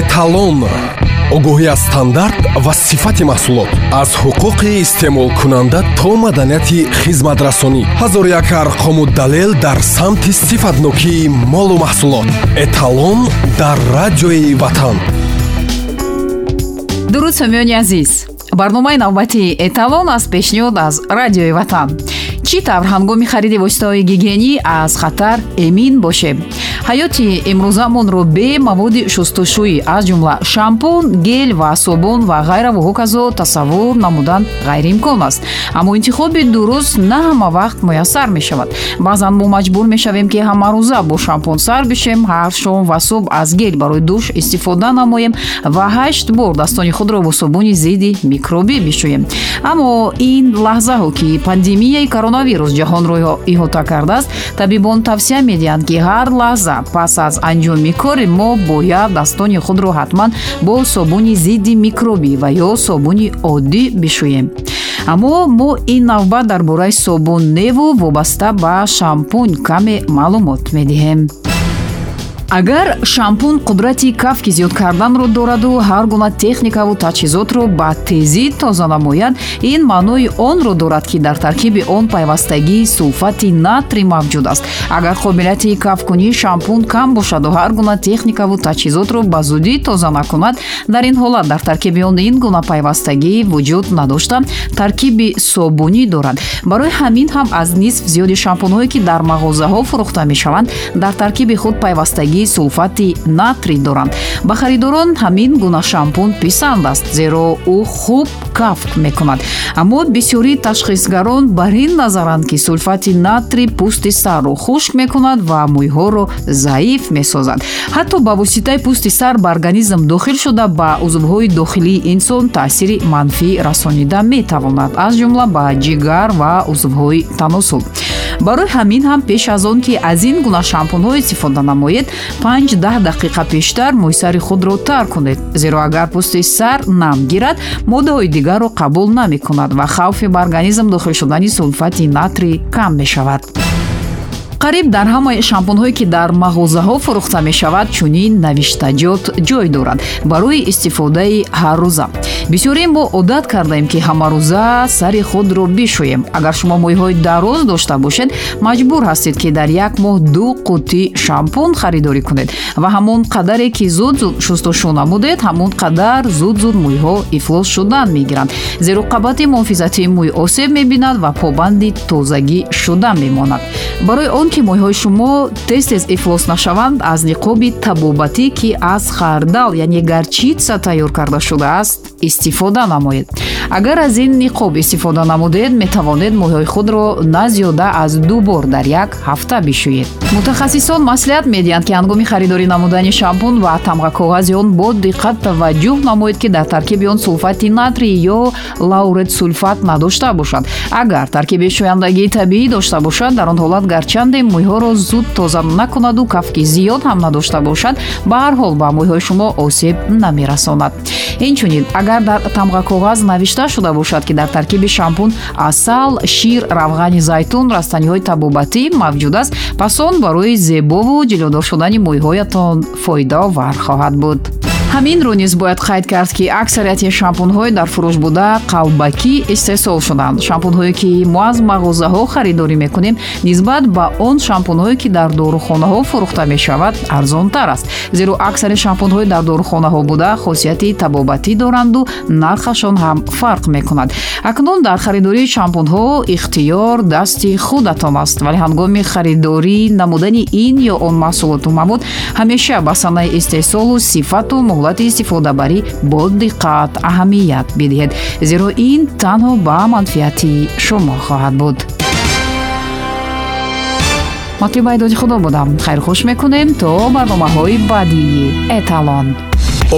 эталон огоҳӣ аз стандарт ва сифати маҳсулот. Аз ҳуқуқи истеъмолкунанда то маданияти хизматрасонӣ. Ҳазор як арқому далел дар самти сифатнокии молу маҳсулот. Эталон дар радиои ватан. Дуруд сомиёни азиз. Барномаи навбати эталон аз пешниҳод аз радиои ватан чӣ тавр ҳангоми хариди воситаҳои гигиенӣ аз хатар эмин бошем ҳаёти имрӯзамонро бе маводи шустушӯӣ аз ҷумла шампун гел ва собун ва ғайра ва ҳоказо тасаввур намудан ғайриимкон аст. Аммо интихоби дуруст на ҳама вақт муяссар мешавад. Баъзан мо маҷбур мешавем ки ҳамарӯза бо шампун сар бишем ҳар шом ва субҳ аз гел барои душ истифода намоем ва ҳашт бордастони худро бо собуни зидди микробӣ бишӯем. Аммо ин лаҳзаҳо ки пандемияи коронавирус ҷаҳонро иҳота кардааст. Табибон тавсия медиҳанд ки ҳар лаҳза пас аз анҷоми кори мо бояддастони худро ҳатман бо собуни зидди микробӣ ва ё собуни оддӣ бишӯем. Аммо мо ин навбат дар бораи собунневу вобаста ба шампун каме маълумот медиҳем агар шампун қудрати кафки зиёд карданро дораду ҳар гуна техникаву таҷҳизотро ба тезӣ тоза намояд. Ин маънои онро дорад ки дар таркиби он пайвастагии сулфати натри мавҷуд аст. Агар қобилияти кафкунии шампун кам бошаду ҳар гуна техникаву таҷҳизотро ба зудӣ тоза накунад. Дар ин ҳолат дар таркиби он ин гуна пайвастагӣ вуҷуд надошта таркиби собунӣ дорад. Барои ҳамин ҳам аз нисф зиёди шампунҳое ки дар мағозаҳо фурӯхта мешаванд дар таркиби худ пайвастагии сулфати натри доранд. Ба харидорон ҳамин гуна шампун писанд аст зеро ӯ хуб кафт мекунад. Аммо бисёрии ташхисгарон бар ин назаранд ки сулфати натри пӯсти сарро хушк мекунад ва мӯйҳоро заиф месозад. Ҳатто ба воситаи пӯсти сар ба организм дохил шуда ба узвҳои дохилии инсон таъсири манфӣ расонида метавонад аз ҷумла ба ҷигар ва узвҳои таносул барои ҳамин ҳам пеш аз он ки аз ин гуна шампунҳо истифода намоед 5-10 дақиқа пештар мӯйсари худро тар кунед. Зеро агар пӯсти сар нам гирад моддаҳои дигарро қабул намекунад ва хавфи ба организм дохил шудани сулфати натри кам мешавад қариб дар ҳамаи шампунҳое ки дар мағозаҳо фурӯхта мешавад чунин навиштаҷот ҷой дорад барои истифодаи ҳаррӯза бисёрие мо одат кардаем ки ҳамарӯза сари худро бишӯем. Агар шумо мӯйҳои дароз дошта бошед маҷбур ҳастед ки дар як моҳ ду қуттӣ шампун харидорӣ кунед. Ва ҳамон қадаре ки зуд зуд шустушӯ намудед ҳамон қадар зуд зуд мӯйҳо ифлос шудан мегиранд зеро қабати муҳофизатии мӯй осеб мебинад ва побанди тозагӣ шуда мемонад. Барои он ки мӯйҳои шумо тез тез ифлос нашаванд аз ниқоби табобатӣ ки аз хардал яъне гарчитса тайёр карда шудааст истифода намоед. Агар аз ин ниқоб истифода намудед метавонед мӯйҳои худро на зиёда аз ду бор дар як ҳафта бишӯед. Мутахассисон маслиҳат медиҳанд ки ҳангоми харидорӣ намудани шампун ва тамғакоғази он бо диққат таваҷҷӯҳ намоед ки дар таркиби он сулфати натрий ё лаурет сулфат надошта бошад. Агар таркиби шӯяндагии табиӣ дошта бошад дар он ҳолат гарчанде мӯйҳоро зуд тоза накунаду кафки зиёд ҳам надошта бошад ба ҳар ҳол ба мӯйҳои шумо осеб намерасонад. Инчунин агар дар тамғакоғаз навишта шуда бошад ки дар таркиби шампун асал шир равғани зайтун растаниҳои табобатӣ мавҷуд аст пас он барои зебову ҷилӯдор шудани мӯйҳоятон фоидаовар хоҳад буд ҳаминро низ бояд қайд кард ки аксарияти шампунҳое дар фурӯш буда қалбакӣ истеҳсол шуданд. Шампунҳое ки мо аз мағозаҳо харидорӣ мекунем нисбат ба он шампунҳое ки дар дорухонаҳо фурӯхта мешавад арзонтар аст. Зеро аксари шампунҳои дар дорухонаҳо буда хосияти табобатӣ доранду нархашон ҳам фарқ мекунад. Акнун дар харидории шампунҳо ихтиёр дасти худатон аст вале ҳангоми харидорӣ намудани ин ё он маҳсулоту мавод ҳамеша ба санаи истеҳсолу сифату муҳлати истифодабарӣ бо диққат аҳамият бидиҳед зеро ин танҳо ба манфиати шумо хоҳад буд. Матлиба айдоди худо будам. Хайрхуш мекунем то барномаҳои баъдии эталон.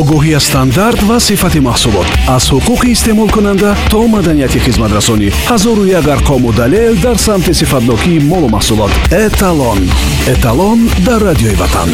Огоҳӣ аз стандарт ва сифати маҳсулот. Аз ҳуқуқи истеъмолкунанда то маданияти хизматрасонӣ ҳазору як арқому далел дар самти сифатнокии молу маҳсулот. Эталон. Эталон дар радиои ватан